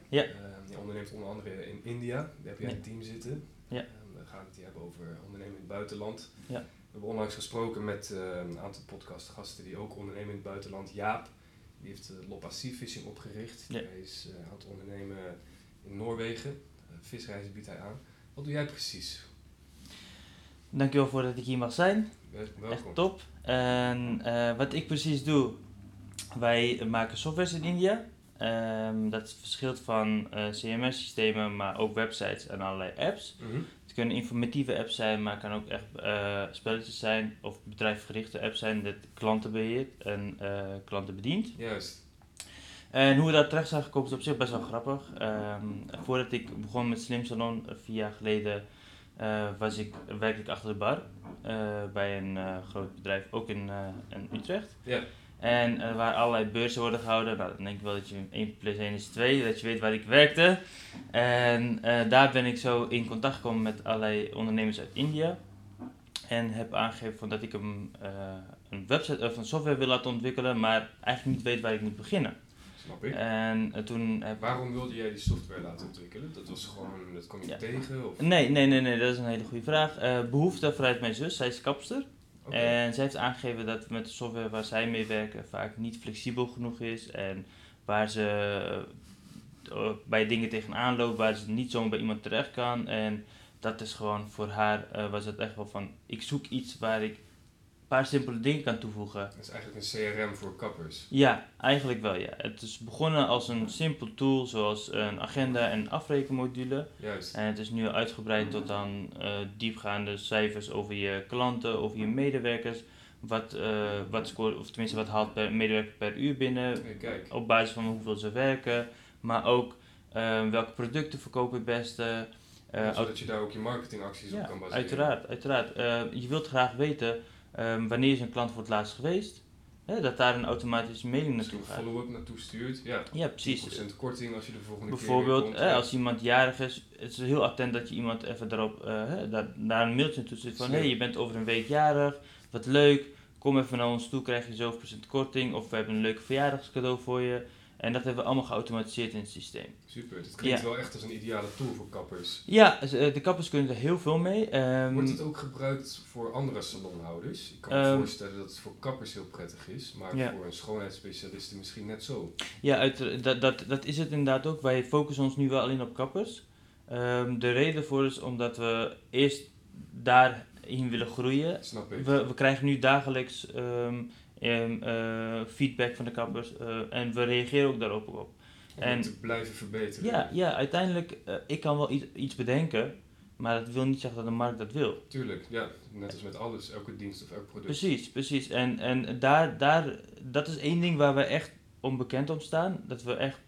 ondernemer. Ja. Eh, je onderneemt onder andere in India. Daar heb jij een team zitten. Ja. Eh, we gaan het hier hebben over ondernemen in het buitenland. Ja. We hebben onlangs gesproken met eh, een aantal podcastgasten die ook ondernemen in het buitenland. Jaap, die heeft uh, Loppa Sea Fishing opgericht. Ja. Hij is eh, aan het ondernemen in Noorwegen. Uh, visreizen biedt hij aan. Wat doe jij precies? Dankjewel voor dat ik hier mag zijn. Wel- Echt Welkom. top. En eh, wat ik precies doe, wij maken softwares in India. Ehm, dat verschilt van eh, CMS-systemen, maar ook websites en allerlei apps. Mhm. Het kunnen informatieve apps zijn, maar het kan ook echt eh, spelletjes zijn of bedrijfsgerichte apps zijn dat klanten beheert en eh, klanten bedient. Juist. En hoe we daar terecht zijn gekomen is op zich best wel grappig. Ehm, voordat ik begon met Slim Salon, vier jaar geleden, was ik, werkte ik achter de bar bij een groot bedrijf, ook in, in Utrecht. Ja. En er waren allerlei beurzen worden gehouden. Nou, dan denk ik wel dat je 1 plus 1 is 2, dat je weet waar ik werkte. En eh, daar ben ik zo in contact gekomen met allerlei ondernemers uit India. En heb aangegeven van dat ik een, eh, een website of een software wil laten ontwikkelen, maar eigenlijk niet weet waar ik moet beginnen. Snap ik. En eh, toen heb Waarom wilde jij die software laten ontwikkelen? Dat was gewoon, dat kwam je Ja. tegen? Of? Nee, nee, nee, nee, dat is een hele goede vraag. Eh, behoefte vanuit mijn zus, zij is kapster. En zij heeft aangegeven dat met de software waar zij mee werken vaak niet flexibel genoeg is. En waar ze eh, bij dingen tegenaan loopt, waar ze niet zomaar bij iemand terecht kan. En dat is gewoon voor haar, eh, was het echt wel van, ik zoek iets waar ik paar simpele dingen kan toevoegen. Het is eigenlijk een CRM voor kappers. Ja, eigenlijk wel ja. Het is begonnen als een simpel tool zoals een agenda en afrekenmodule. Juist. En het is nu uitgebreid tot dan eh, diepgaande cijfers over je klanten, over je medewerkers. Wat, eh, wat scoort, of tenminste wat haalt per medewerker per uur binnen, kijk. op basis van hoeveel ze werken. Maar ook eh, welke producten verkopen het beste. Zodat je daar ook je marketingacties op kan baseren. uiteraard, uiteraard. Je wilt graag weten ehm, wanneer is een klant voor het laatst geweest. Hè, dat daar een automatische mailing naartoe een gaat. follow-up naartoe stuurt. Ja, Ja, precies. 10% korting als je de volgende Bijvoorbeeld, keer komt. als iemand jarig is, het is heel attent dat je iemand even daarop, eh, daar, daar een mailtje toe zit van, hé, hey, je bent over een week jarig, wat leuk, kom even naar ons toe, krijg je zoveel procent korting, of we hebben een leuk verjaardagscadeau voor je. En dat hebben we allemaal geautomatiseerd in het systeem. Super, het klinkt Ja. wel echt als een ideale tool voor kappers. Ja, dus, eh, de kappers kunnen er heel veel mee. Ehm, Wordt het ook gebruikt voor andere salonhouders? Ik kan me Ehm, voorstellen dat het voor kappers heel prettig is, maar Ja. voor een schoonheidsspecialiste misschien net zo. Ja, uit, dat, dat, dat is het inderdaad ook. Wij focussen ons nu wel alleen op kappers. Ehm, de reden voor is omdat we eerst daarin willen groeien. Snap ik. We, we krijgen nu dagelijks eh, feedback van de kappers eh, en we reageren ook daarop op. Om en- te blijven verbeteren. Ja, ja uiteindelijk, eh, ik kan wel iets, iets bedenken, maar dat wil niet zeggen dat de markt dat wil. Tuurlijk, ja. Net als met alles, elke dienst of elk product. Precies, precies. En, en daar, daar, dat is één ding waar we echt onbekend om staan. Dat we echt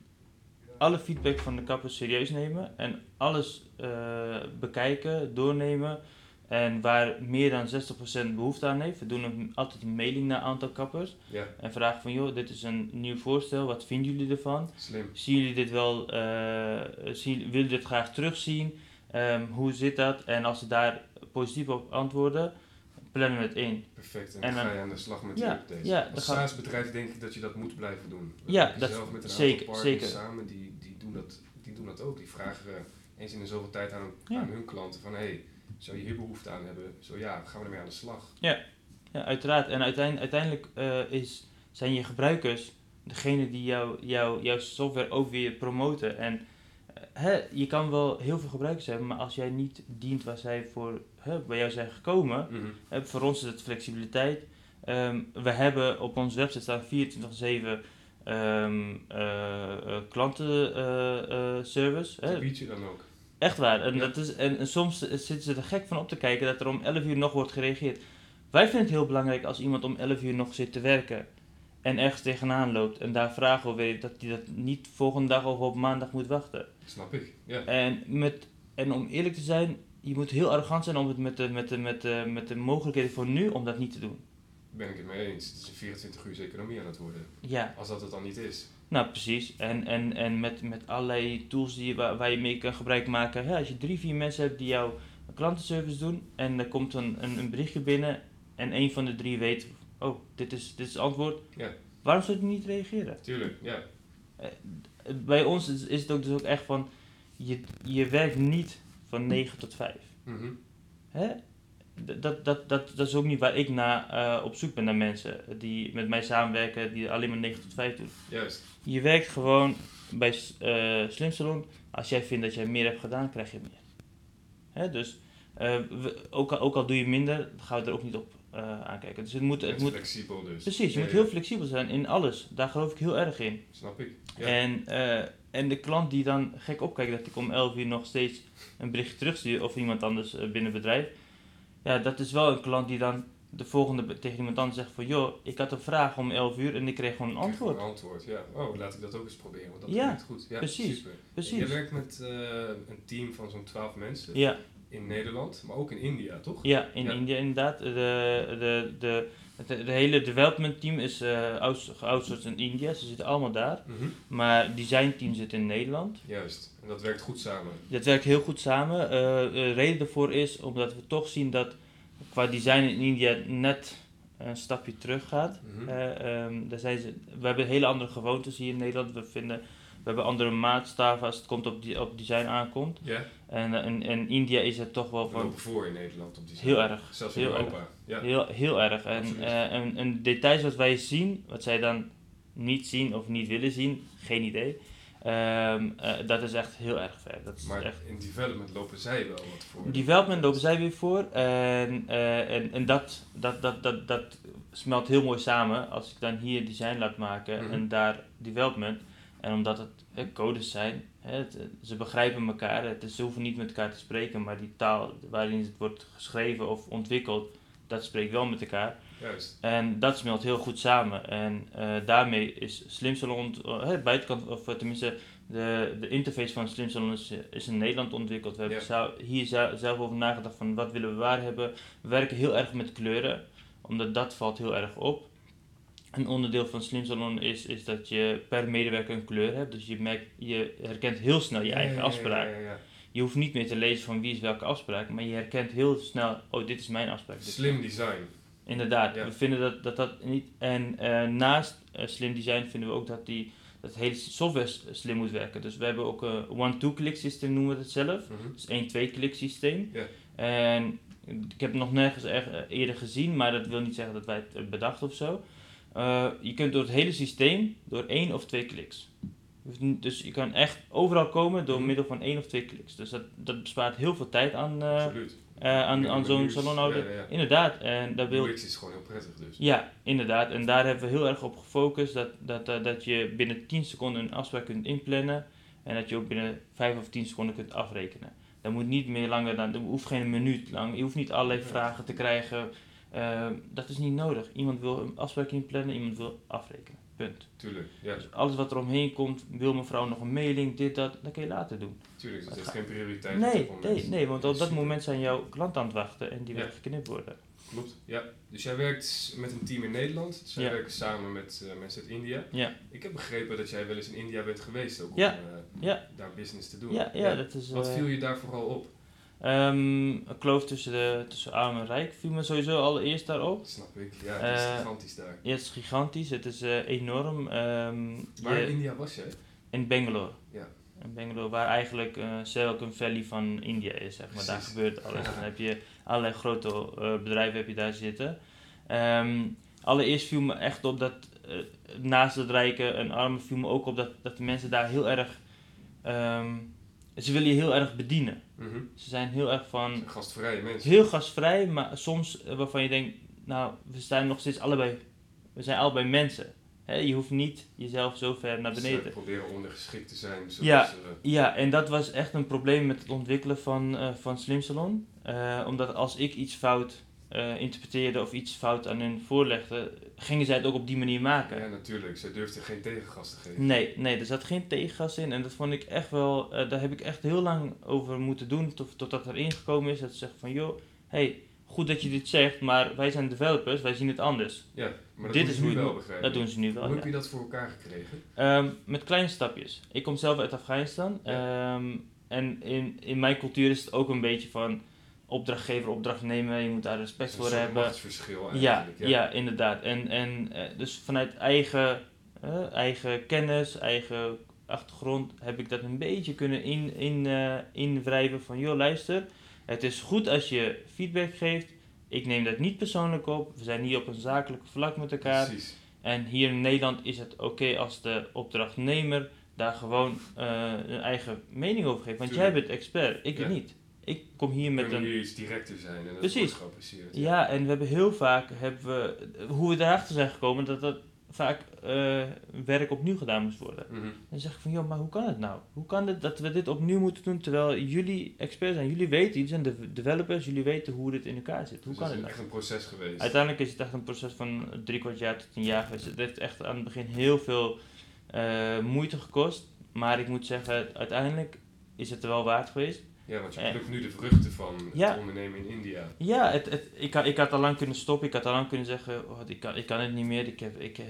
alle feedback van de kappers serieus nemen en alles bekijken, doornemen. En waar meer dan 60% behoefte aan heeft, we doen een, altijd een mailing naar een aantal kappers. Ja, En vragen van, joh, dit is een nieuw voorstel, wat vinden jullie ervan? slim. Zien jullie dit wel, eh zien, willen jullie dit graag terugzien? Ehm, hoe zit dat? En als ze daar positief op antwoorden, plannen we het in. Perfect. En, En dan ga je aan de slag met Ja, die updates. ja, Als SaaS-bedrijf denk ik dat je dat moet blijven doen. Ja, dat- zelf met een zeker, aantal partners zeker. samen, die, die, doen dat, die doen dat ook. Die vragen eh, eens in de zoveel tijd aan, Ja. aan hun klanten van... Hey, zou je hier behoefte aan hebben? Zo ja, gaan we ermee aan de slag. Ja, uiteraard. En uiteindelijk, uiteindelijk eh, is, zijn je gebruikers degene die jou, jou, jouw software ook weer promoten. En eh, hè, je kan wel heel veel gebruikers hebben, maar als jij niet dient waar zij voor hè, bij jou zijn gekomen, Mhm. hè, voor ons is het flexibiliteit. Ehm, we hebben op onze website staan 24-7 ehm eh, eh, klantenservice. Die bied je dan ook. Echt waar. En, Ja. dat is, en, en soms zitten ze er gek van op te kijken dat er om 11 uur nog wordt gereageerd. Wij vinden het heel belangrijk als iemand om 11 uur nog zit te werken en ergens tegenaan loopt en daar vragen over weet, dat hij dat niet volgende dag of op maandag moet wachten. Snap ik. Ja. En, met, en om eerlijk te zijn, je moet heel arrogant zijn om het met de, met de, met de, met de mogelijkheden voor nu om dat niet te doen. Ben ik het mee eens. Het is een 24 uur economie aan het worden. Ja, Als dat het dan niet is. nou precies. En, en, en met, met allerlei tools die, waar, waar je mee kan gebruik maken. Ja, als je drie, vier mensen hebt die jouw klantenservice doen en er komt een, een, een berichtje binnen en een van de drie weet, oh, dit is, dit is het antwoord. Ja. Waarom zou je niet reageren? Tuurlijk, ja. bij ons is, is het ook dus ook echt van, je, je werkt niet van 9 tot 5. Mhm. Hè? Dat, dat, dat, dat is ook niet waar ik naar, eh, op zoek ben naar mensen die met mij samenwerken, die alleen maar 9 tot 5 doen. Juist. Je werkt gewoon bij eh Slim Salon. Als jij vindt dat jij meer hebt gedaan, krijg je meer. Hè? Dus eh, we- ook, al, ook al doe je minder, gaan we er ook niet op aankijken. Dus het moet, het Het moet, flexibel dus. precies, je Ja, moet ja. heel flexibel zijn in alles. Daar geloof ik heel erg in. Snap ik. Ja. En, en de klant die dan gek opkijkt dat ik om 11 uur nog steeds een berichtje terugstuur of iemand anders binnen het bedrijf. Ja, dat is wel een klant die dan de volgende tegen iemand anders zegt van joh, ik had een vraag om 11 uur en ik kreeg gewoon een antwoord. Een antwoord, ja. Oh, laat ik dat ook eens proberen, want dat Ja, werkt goed. Ja, precies, Super. precies. Je werkt met eh, een team van zo'n 12 mensen Ja, in Nederland, maar ook in India, toch? ja, in Ja. India inderdaad. De, de, de, het de, hele development team is geoutsourced in India, ze zitten allemaal daar. Mhm. Maar design team zit in Nederland. Juist. En dat werkt goed samen. Dat werkt heel goed samen. Eh, de reden daarvoor is omdat we toch zien dat qua design in India net een stapje terug gaat. Mhm. Eh, ehm, daar zijn ze, we hebben hele andere gewoontes hier in Nederland. We, vinden, we hebben andere maatstaven als het komt op, die, op design aankomt. Ja, En eh, in, in India is het toch wel we van lopen voor in Nederland op die heel erg. Zelfs in heel Europa. Ja. Heel, heel erg. En, Absoluut. eh, en, en details wat wij zien, wat zij dan niet zien of niet willen zien, geen idee. Ehm, eh, dat is echt heel erg ver. Dat is Maar echt in development lopen zij wel wat voor. Development lopen zij weer voor. En, eh, en, en dat, dat, dat, dat, dat smelt heel mooi samen als ik dan hier design laat maken Mhm. en daar development. En omdat het codes zijn, het- ze begrijpen elkaar. Het is, ze hoeven niet met elkaar te spreken, maar die taal waarin het wordt geschreven of ontwikkeld, dat spreekt wel met elkaar. Juist. En dat smelt heel goed samen. En eh, daarmee is Slim Salon, eh, het buitenkant, of eh, tenminste de, de interface van Slim Salon is, eh, is in Nederland ontwikkeld. We hebben hier zelf over nagedacht van wat willen we waar hebben. We werken heel erg met kleuren, omdat dat valt heel erg op. Een onderdeel van Slim Salon is, is dat je per medewerker een kleur hebt. Dus je, merkt, je herkent heel snel je eigen afspraak. Je hoeft niet meer te lezen van wie is welke afspraak, maar je herkent heel snel, oh dit is mijn afspraak. Slim design. Inderdaad, we vinden dat dat, dat niet. En eh, naast eh, slim design vinden we ook dat, die, dat hele software slim moet werken. Dus we hebben ook een one-two-click systeem, noemen we het zelf. Mhm. Dus één twee-click systeem. En ik heb het nog nergens er- eh, eerder gezien, maar dat wil niet zeggen dat wij het bedacht of zo. Eh, je kunt door het hele systeem door één of twee kliks. Je niet- Dus je kan echt overal komen door Mhm. middel van één of twee kliks. Dus dat, dat bespaart heel veel tijd aan, eh, eh, aan, Ja, aan zo'n salonhouder. Ja. Inderdaad, en daar wil, is gewoon heel prettig dus. ja, inderdaad. En daar hebben we heel erg op gefocust. Dat, dat, dat, dat je binnen 10 seconden een afspraak kunt inplannen. En dat je ook binnen 5 of 10 seconden kunt afrekenen. Dat moet niet meer langer dan, dat hoeft geen minuut lang. Je hoeft niet allerlei vragen te krijgen. Eh, dat is niet nodig. Iemand wil een afspraak inplannen, iemand wil afrekenen. Punt. Tuurlijk. Ja, Dus alles wat er omheen komt, wil mevrouw nog een mailing, dit, dat, dat kun je later doen. tuurlijk. Dus het heeft gaat- geen prioriteit. Nee, nee, nee, want op dat moment zijn jouw klanten aan het wachten en die Ja. willen geknipt worden. Klopt, ja. Dus jij werkt met een team in Nederland. Dus zij Ja. werken samen met eh, mensen uit India. Ja. Ik heb begrepen dat jij wel eens in India bent geweest ook om eh, daar business te doen. Ja, ja, dat is... Wat eh, viel je daar vooral op? Ehm, een kloof tussen, de, tussen arm en rijk viel me sowieso allereerst daarop. Dat snap ik. Ja, het is Eh, gigantisch daar. Ja, het is gigantisch, het is eh, enorm. Ehm, Waar je- in India was jij? in Bangalore. Ja. In Bangalore, waar eigenlijk eh Silicon Valley van India is, zeg maar. Daar gebeurt alles. Dan heb je allerlei grote bedrijven heb je daar zitten. Ehm, allereerst viel me echt op dat naast het rijke en arme viel me ook op dat, dat de mensen daar heel erg... ze willen je heel erg bedienen. Mhm. Ze zijn heel erg van... Het zijn Gastvrije mensen. Heel gastvrij, maar soms eh, waarvan je denkt, nou, we staan nog steeds allebei, we zijn allebei mensen. Je hoeft niet jezelf zo ver naar Ze beneden. proberen ondergeschikt te zijn. Zoals, Ja. Ja, en dat was echt een probleem met het ontwikkelen van, eh, van Slim Salon. Eh, omdat als ik iets fout eh, interpreteerde of iets fout aan hun voorlegde, gingen zij het ook op die manier maken. ja, natuurlijk. Zij durfden geen tegengas te geven. Nee, nee, er zat geen tegengas in. En dat vond ik echt wel, eh, daar heb ik echt heel lang over moeten doen. Tot, totdat er ingekomen is dat ze zeggen van, joh, hey, goed dat je dit zegt, maar wij zijn developers, wij zien het anders. Ja, maar dat Dit doen is ze nu wel, begrijp Dat doen ze nu wel. Hoe ja. heb je dat voor elkaar gekregen? Ehm, met kleine stapjes. Ik kom zelf uit Afghanistan. Ja. Ehm, en in, in mijn cultuur is het ook een beetje van opdrachtgever, opdrachtnemer. Je moet daar respect voor hebben. machtsverschil Ja, eigenlijk. ja. inderdaad. En, en eh, dus vanuit eigen, eh, eigen kennis, eigen achtergrond heb ik dat een beetje kunnen in, in, eh, invrijven van joh luister, het is goed als je feedback geeft. Ik neem dat niet persoonlijk op. We zijn hier op een zakelijk vlak met elkaar. Precies. En hier in Nederland is het oké als de opdrachtnemer daar gewoon een eigen mening over geeft. Want jij bent expert, ik Ja. niet. Ik kom hier met Kunnen een... hier iets directer zijn en dat Precies. wordt geapprecieerd. Ja, en we hebben heel vaak, hebben we, hoe we daarachter zijn gekomen, dat dat vaak eh, werk opnieuw gedaan moest worden. Mhm. Dan zeg ik van, joh, maar hoe kan het nou? Hoe kan het dat we dit opnieuw moeten doen, terwijl jullie experts zijn, jullie weten, jullie zijn de developers, jullie weten hoe dit in elkaar zit. Hoe Dus kan het het is nou? echt een proces geweest. Uiteindelijk is het echt een proces van drie kwart jaar tot een jaar geweest. Het heeft echt aan het begin heel veel eh, moeite gekost. Maar ik moet zeggen, uiteindelijk is het er wel waard geweest. Ja, want je plukt nu de vruchten van Ja. het ondernemen in India. Ja, het, het, ik, had, ik had al lang kunnen stoppen. Ik had al lang kunnen zeggen, oh, ik, kan, ik kan het niet meer. Ik, heb, ik, eh,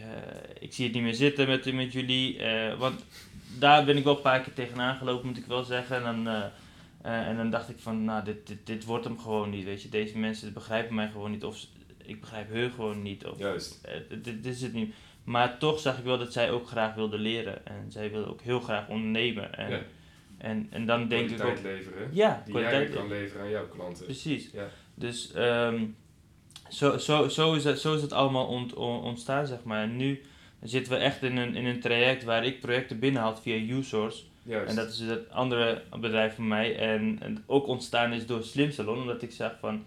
ik zie het niet meer zitten met, met jullie. eh, want daar ben ik wel een paar keer tegenaan gelopen, moet ik wel zeggen. En dan, eh, en dan dacht ik van, nou, dit, dit, dit wordt hem gewoon niet. Weet je. Deze mensen begrijpen mij gewoon niet. Of ik begrijp hun gewoon niet. Of, Juist. Dit, dit is het niet. Maar toch zag ik wel dat zij ook graag wilde leren. En zij wilde ook heel graag ondernemen. En, Ja. En, en dan denk ik ook... leveren. Ja, Die jij kan leveren aan jouw klanten. Precies. Ja. Dus ehm, zo, zo, zo, is het, zo is het allemaal ont, on- ontstaan, zeg maar. En nu zitten we echt in een, in een traject waar ik projecten binnenhaal via USource. Juist. En dat is het andere bedrijf van mij. En, en ook ontstaan is door Slim Salon, omdat ik zag van...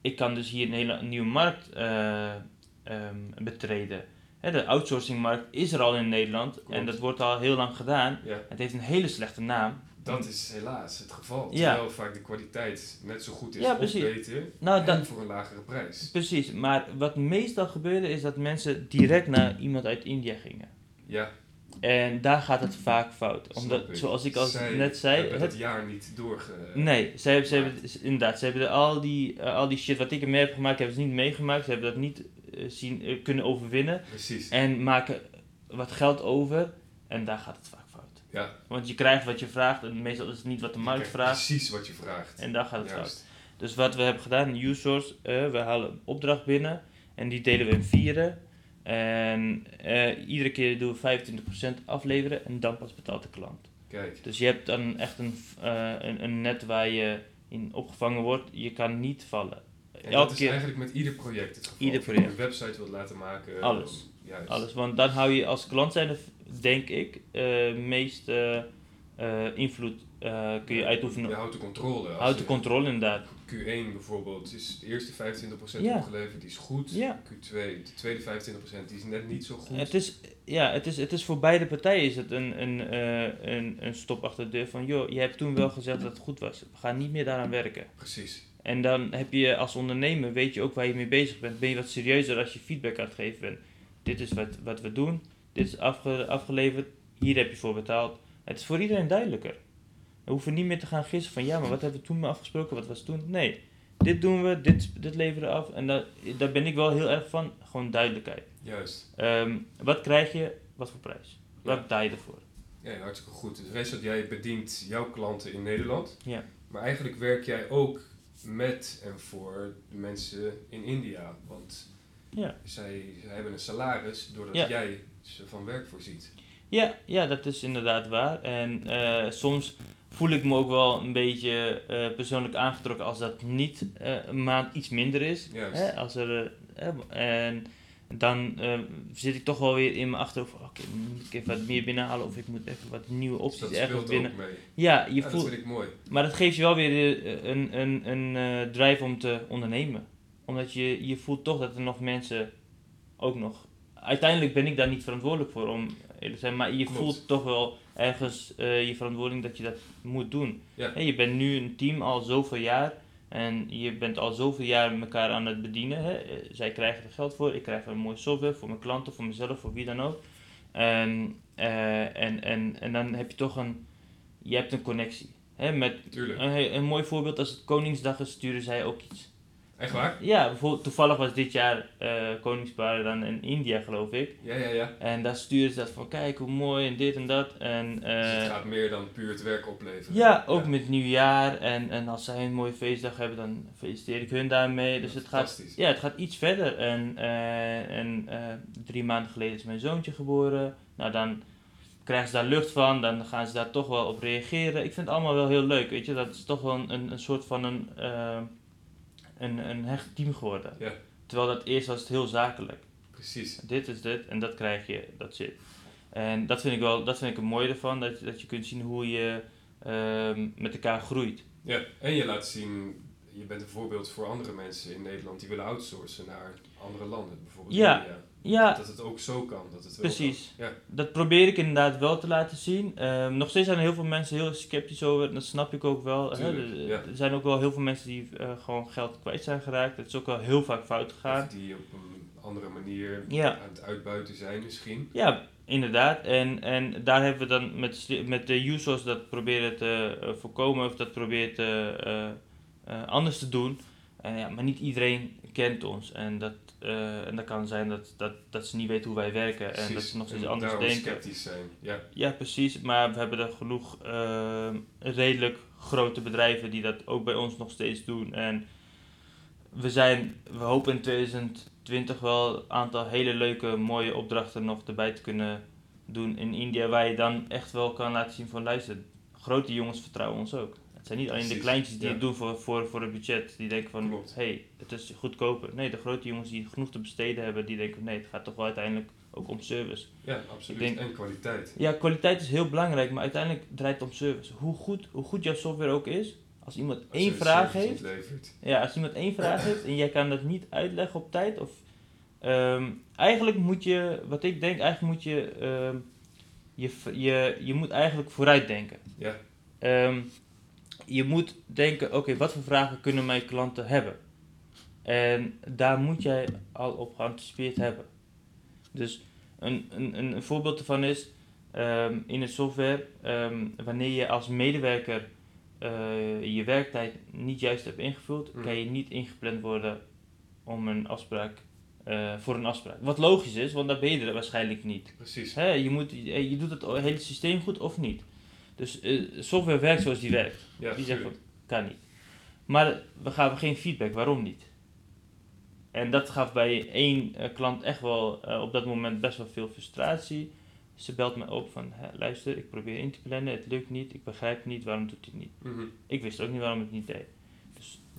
Ik kan dus hier een hele nieuwe markt eh, ehm, betreden. Hè, de outsourcingmarkt is er al in Nederland. En dat wordt al heel lang gedaan. ja, Het heeft een hele slechte naam. dat is helaas het geval. Ja. Terwijl vaak de kwaliteit net zo goed is Ja, of beter Nou, dat, voor een lagere prijs. Precies, maar wat meestal gebeurde is dat mensen direct naar iemand uit India gingen. Ja, En daar gaat het vaak fout. Omdat, ik. zoals ik al net zei, hebben het, jaar niet doorge... nee, ze hebben, ze hebben, inderdaad, ze hebben al die, eh, al die shit wat ik ermee heb gemaakt, hebben ze niet meegemaakt. Ze hebben dat niet zien, eh, kunnen overwinnen. Precies. En maken wat geld over en daar gaat het vaak fout. Ja, Want je krijgt wat je vraagt en meestal is het niet wat de markt vraagt. precies wat je vraagt. En daar gaat het fout. Dus wat we hebben gedaan USource, eh we halen een opdracht binnen en die delen we in vieren. En eh, iedere keer doen we 25% afleveren en dan pas betaalt de klant. Kijk, Dus je hebt dan echt een, eh, een, een net waar je in opgevangen wordt. Je kan niet vallen. En Elke dat is keer eigenlijk met ieder project het geval. Ieder Of je project. een website wilt laten maken. Alles. Juist. alles. Want dan hou je als klant zijn, denk ik, eh meest eh, eh, invloed eh, kun je uitoefenen. Je houdt de controle. Als Houd de je- controle inderdaad. Q1 bijvoorbeeld is de eerste 25% Ja. opgeleverd, die is goed. Ja. Q2, de tweede 25% die is net niet zo goed. Het is, ja, het is, het is voor beide partijen is het een, een, eh, een, een stop achter de deur van, joh, je hebt toen wel gezegd dat het goed was. We gaan niet meer daaraan werken. Precies. En dan heb je als ondernemer, weet je ook waar je mee bezig bent. Ben je wat serieuzer als je feedback aan het geven bent. Dit is wat, wat we doen. Dit is afge, afgeleverd. Hier heb je voor betaald. Het is voor iedereen duidelijker. We hoeven niet meer te gaan gissen van, ja, maar wat hebben we toen afgesproken? Wat was toen? Nee. Dit doen we, dit, dit leveren we af. En daar, daar ben ik wel heel erg van. Gewoon duidelijkheid. Juist. Ehm, wat krijg je? Wat voor prijs? Wat betaal je ervoor? Ja, hartstikke goed. Dus dat jij bedient jouw klanten in Nederland. Ja. Maar eigenlijk werk jij ook met en voor de mensen in India. Want Ja. zij, zij hebben een salaris doordat Ja. jij ze van werk voorziet. Ja, ja, dat is inderdaad waar. En eh, soms voel ik me ook wel een beetje eh, persoonlijk aangetrokken als dat niet eh, een maand iets minder is. Hè? Als er, en dan eh, zit ik toch wel weer in mijn achterhoofd van, oké, moet ik even wat meer binnenhalen of ik moet even wat nieuwe Dus opties ergens binnen. Ja, je Ja, dat voelt, vind ik mooi. maar dat geeft je wel weer een, een, een eh, drive om te ondernemen. Omdat je, je voelt toch dat er nog mensen ook nog... Uiteindelijk ben ik daar niet verantwoordelijk voor om eerlijk te zijn. Maar je Klopt. voelt toch wel ergens eh, je verantwoording dat je dat moet doen. Ja. Je bent nu een team al zoveel jaar. En je bent al zoveel jaar elkaar aan het bedienen. Hè. Eh, Zij krijgen er geld voor. Ik krijg een mooie software voor mijn klanten, voor mezelf, voor wie dan ook. En, eh, en, en, en dan heb je toch een... Je hebt een connectie. Hè, met Tuurlijk. een, een mooi voorbeeld, als het Koningsdag is, sturen zij ook iets. Echt waar? Ja, bijvoorbeeld, toevallig was dit jaar eh Koningspaar dan in India, geloof ik. Ja, ja, ja. En daar sturen ze dat van, kijk hoe mooi en dit en dat. En, Dus eh, het gaat meer dan puur het werk opleveren. ja, ook met nieuwjaar. En, en als zij een mooie feestdag hebben, dan feliciteer ik hun daarmee. Dus het gaat, ja, het gaat iets verder. En, eh, en drie maanden geleden is mijn zoontje geboren. Nou, dan krijgen ze daar lucht van, dan gaan ze daar toch wel op reageren. Ik vind het allemaal wel heel leuk, weet je. Dat is toch wel een, een soort van een, een, een hecht team geworden. Ja. Terwijl dat eerst was het heel zakelijk. Precies. Dit is dit en dat krijg je, dat zit. En dat vind ik wel, dat vind ik het mooie ervan, dat, dat je kunt zien hoe je ehm, met elkaar groeit. Ja, en je laat zien, je bent een voorbeeld voor andere mensen in Nederland die willen outsourcen naar andere landen, bijvoorbeeld Ja. India. Ja, Dat het ook zo kan, dat het Precies. kan. Ja, Dat probeer ik inderdaad wel te laten zien. Ehm, nog steeds zijn er heel veel mensen heel sceptisch over. Dat snap ik ook wel. hè. Er- ja. Er zijn ook wel heel veel mensen die eh, gewoon geld kwijt zijn geraakt. Het is ook wel heel vaak fout gegaan. die op een andere manier Ja. aan het uitbuiten zijn misschien. Ja, inderdaad. En, en daar hebben we dan met, met de users dat proberen te eh, voorkomen of dat proberen te, eh, anders te doen. En ja, maar niet iedereen kent ons. En dat, eh, en dat kan zijn dat, dat, dat ze niet weten hoe wij werken en dat ze nog steeds En anders daarom denken. sceptisch zijn. Ja, Ja, precies. Maar we hebben er genoeg eh, redelijk grote bedrijven die dat ook bij ons nog steeds doen. En we, zijn, we hopen in 2020 wel een aantal hele leuke, mooie opdrachten nog erbij te kunnen doen in India. Waar je dan echt wel kan laten zien van luister, grote jongens vertrouwen ons ook. Het zijn niet alleen de kleintjes die ja. het doen voor, voor, voor het budget. Die denken van, Klopt. hé, hey, het is goedkoper. Nee, de grote jongens die genoeg te besteden hebben, die denken nee, het gaat toch wel uiteindelijk ook om service. ja absoluut. Denk- en kwaliteit. Ja, kwaliteit is heel belangrijk, maar uiteindelijk draait het om service. Hoe goed, hoe goed jouw software ook is, als iemand Als één vraag heeft, ja, als iemand één vraag heeft en jij kan dat niet uitleggen op tijd, of ehm, eigenlijk moet je, wat ik denk, eigenlijk moet je, ehm, je, je, je moet eigenlijk vooruit denken. Ja, Ehm, je moet denken, oké, wat voor vragen kunnen mijn klanten hebben? En daar moet jij al op geanticipeerd hebben. Dus een, een, een, voorbeeld ervan is, ehm, in de software, ehm, wanneer je als medewerker eh, je werktijd niet juist hebt ingevuld, Hmm. kan je niet ingepland worden om een afspraak, eh, voor een afspraak. Wat logisch is, want dan ben je er waarschijnlijk niet. precies. Hè, je, moet, je doet het hele systeem goed of niet. Dus eh, software werkt zoals die werkt. Ja, die zegt van, kan niet. Maar we gaven geen feedback, waarom niet? En dat gaf bij één eh, klant echt wel eh, op dat moment best wel veel frustratie. Ze belt me op van, "Hè, luister, ik probeer in te plannen, het lukt niet, ik begrijp niet, waarom doet hij het niet? Mhm. Ik wist ook niet waarom het niet deed.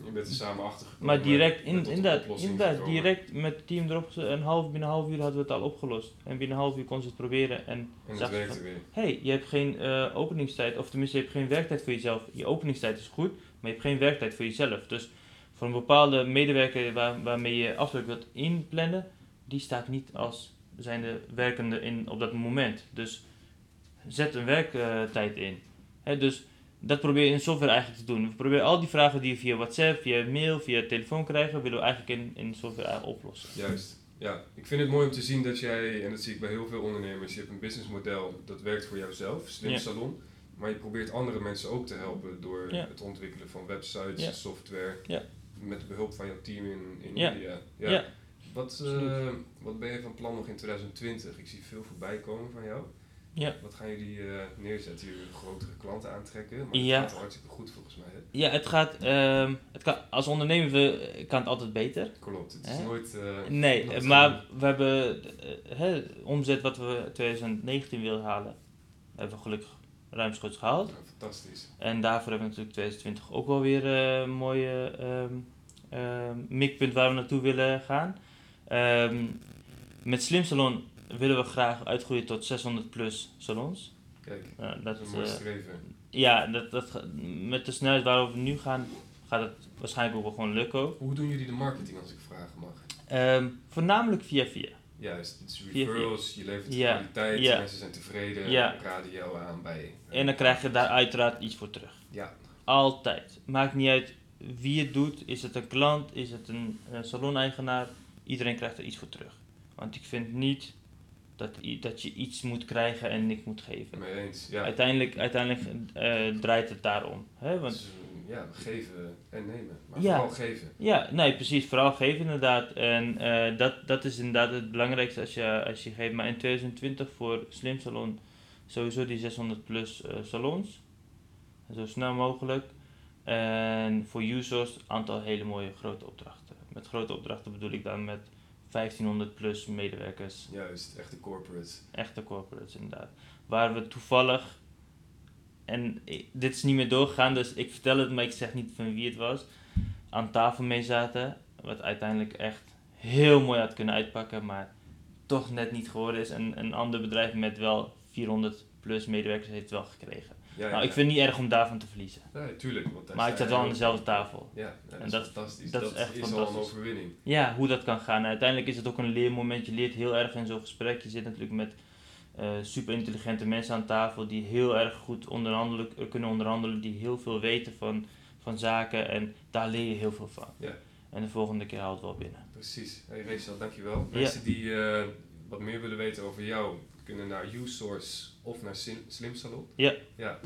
Je bent er samen achter gekomen. Maar direct, in, inderdaad, direct met het team erop, een half, binnen een half uur hadden we het al opgelost. En binnen een half uur kon ze het proberen en En het werkte weer. hey, je hebt geen eh, openingstijd, of tenminste je hebt geen werktijd voor jezelf. Je openingstijd is goed, maar je hebt geen werktijd voor jezelf. Dus voor een bepaalde medewerker waar, waarmee je afspraak wilt inplannen, die staat niet als zijnde werkende in, op dat moment. Dus zet een werktijd in. Hè, dus dat probeer je in software eigenlijk te doen. We proberen al die vragen die je via WhatsApp, via mail, via telefoon krijgen, willen we eigenlijk in, in software eigenlijk oplossen. Juist. Ja, ik vind het mooi om te zien dat jij, en dat zie ik bij heel veel ondernemers, je hebt een businessmodel dat werkt voor jouzelf, Slim Ja. Salon. Maar je probeert andere mensen ook te helpen door Ja. het ontwikkelen van websites, Ja. software, met behulp van jouw team in, in. India. Ja. Ja. Wat, eh, wat ben je van plan nog in 2020? Ik zie veel voorbij komen van jou. Ja. Wat gaan jullie eh, neerzetten? Jullie grotere klanten aantrekken? Maar Ja. het gaat hartstikke goed volgens mij. Hè? Ja, het gaat, ehm, het kan, als ondernemer we- kan het altijd beter. Klopt, het is nooit... eh, Nee, nooit maar we hebben eh, hè, omzet wat we 2019 wilden halen, hebben we gelukkig ruimschoots gehaald. Ja, fantastisch. En daarvoor hebben we natuurlijk 2020 ook wel weer een mooie ehm, ehm, mikpunt waar we naartoe willen gaan. Ehm, met Slim Salon willen we graag uitgroeien tot 600 plus salons. Kijk, Eh, dat is een mooi eh, streven. ja, dat, dat, met de snelheid waarover we nu gaan, gaat het waarschijnlijk ook wel gewoon lukken ook. Hoe doen jullie de marketing als ik vragen mag? Ehm, voornamelijk via via. Juist, het is referrals, je levert Ja, kwaliteit, ja. mensen zijn tevreden, Ja. raden jou aan bij... En dan krijg je daar uiteraard iets voor terug. Ja, Altijd. Maakt niet uit wie het doet. Is het een klant? Is het een, eh, saloneigenaar? Iedereen krijgt er iets voor terug. Want ik vind niet dat, dat je iets moet krijgen en niks moet geven. mee eens. Ja, Uiteindelijk, uiteindelijk eh, draait het daarom. Hè? Want, Dus, eh, ja, geven en nemen. Maar Ja. vooral geven. ja, nee, precies. Vooral geven inderdaad. En eh, dat, dat is inderdaad het belangrijkste als je, als je geeft. Maar in 2020 voor Slim Salon sowieso die 600 plus eh, salons. Zo snel mogelijk. En voor users aantal hele mooie grote opdrachten. Met grote opdrachten bedoel ik dan met 1500 plus medewerkers. Juist, echte corporates. Echte corporates inderdaad. waar we toevallig, en dit is niet meer doorgegaan, dus ik vertel het, maar ik zeg niet van wie het was, aan tafel mee zaten. Wat uiteindelijk echt heel mooi had kunnen uitpakken, maar toch net niet geworden is. En een ander bedrijf met wel 400 plus medewerkers heeft het wel gekregen. Ja, nou, ik vind het niet erg om daarvan te verliezen. Nee, tuurlijk. Want Maar ik zat wel aan dezelfde tafel. Ja, dat En is dat- fantastisch. dat Dat, is echt is al een overwinning. Ja, hoe dat kan gaan. En uiteindelijk is het ook een leermoment. Je leert heel erg in zo'n gesprek. Je zit natuurlijk met eh, super intelligente mensen aan tafel die heel erg goed onderhandelen, eh, kunnen onderhandelen, die heel veel weten van, van zaken en daar leer je heel veel van. Ja. En de volgende keer haalt het wel binnen. Precies. Hey Rachel, dankjewel. Ja. Mensen die eh, wat meer willen weten over jou, kunnen naar USource of naar Sim- Slim Salon. Ja. Ja,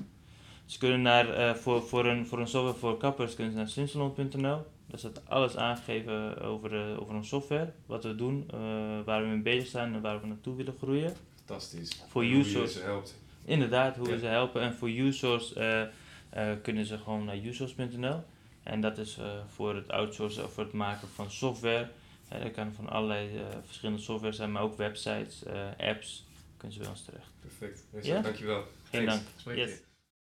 Ze kunnen naar, eh, voor, voor, een, voor een software voor kappers kunnen ze naar slimsalon.nl. Daar staat alles aangegeven over, eh, over een software, wat we doen, eh, waar we mee bezig zijn en waar we naartoe willen groeien. fantastisch. Voor En hoe je ze helpt. Inderdaad, hoe Ja. we ze helpen. En voor users eh, eh, kunnen ze gewoon naar users.nl. En dat is eh, voor het outsourcen of voor het maken van software. Eh, dat kan van allerlei eh, verschillende software zijn, maar ook websites, eh, apps. Kunnen ze bij ons terecht. Perfect. Rachel, Ja? dankjewel. Geen Thanks. dank. Yes.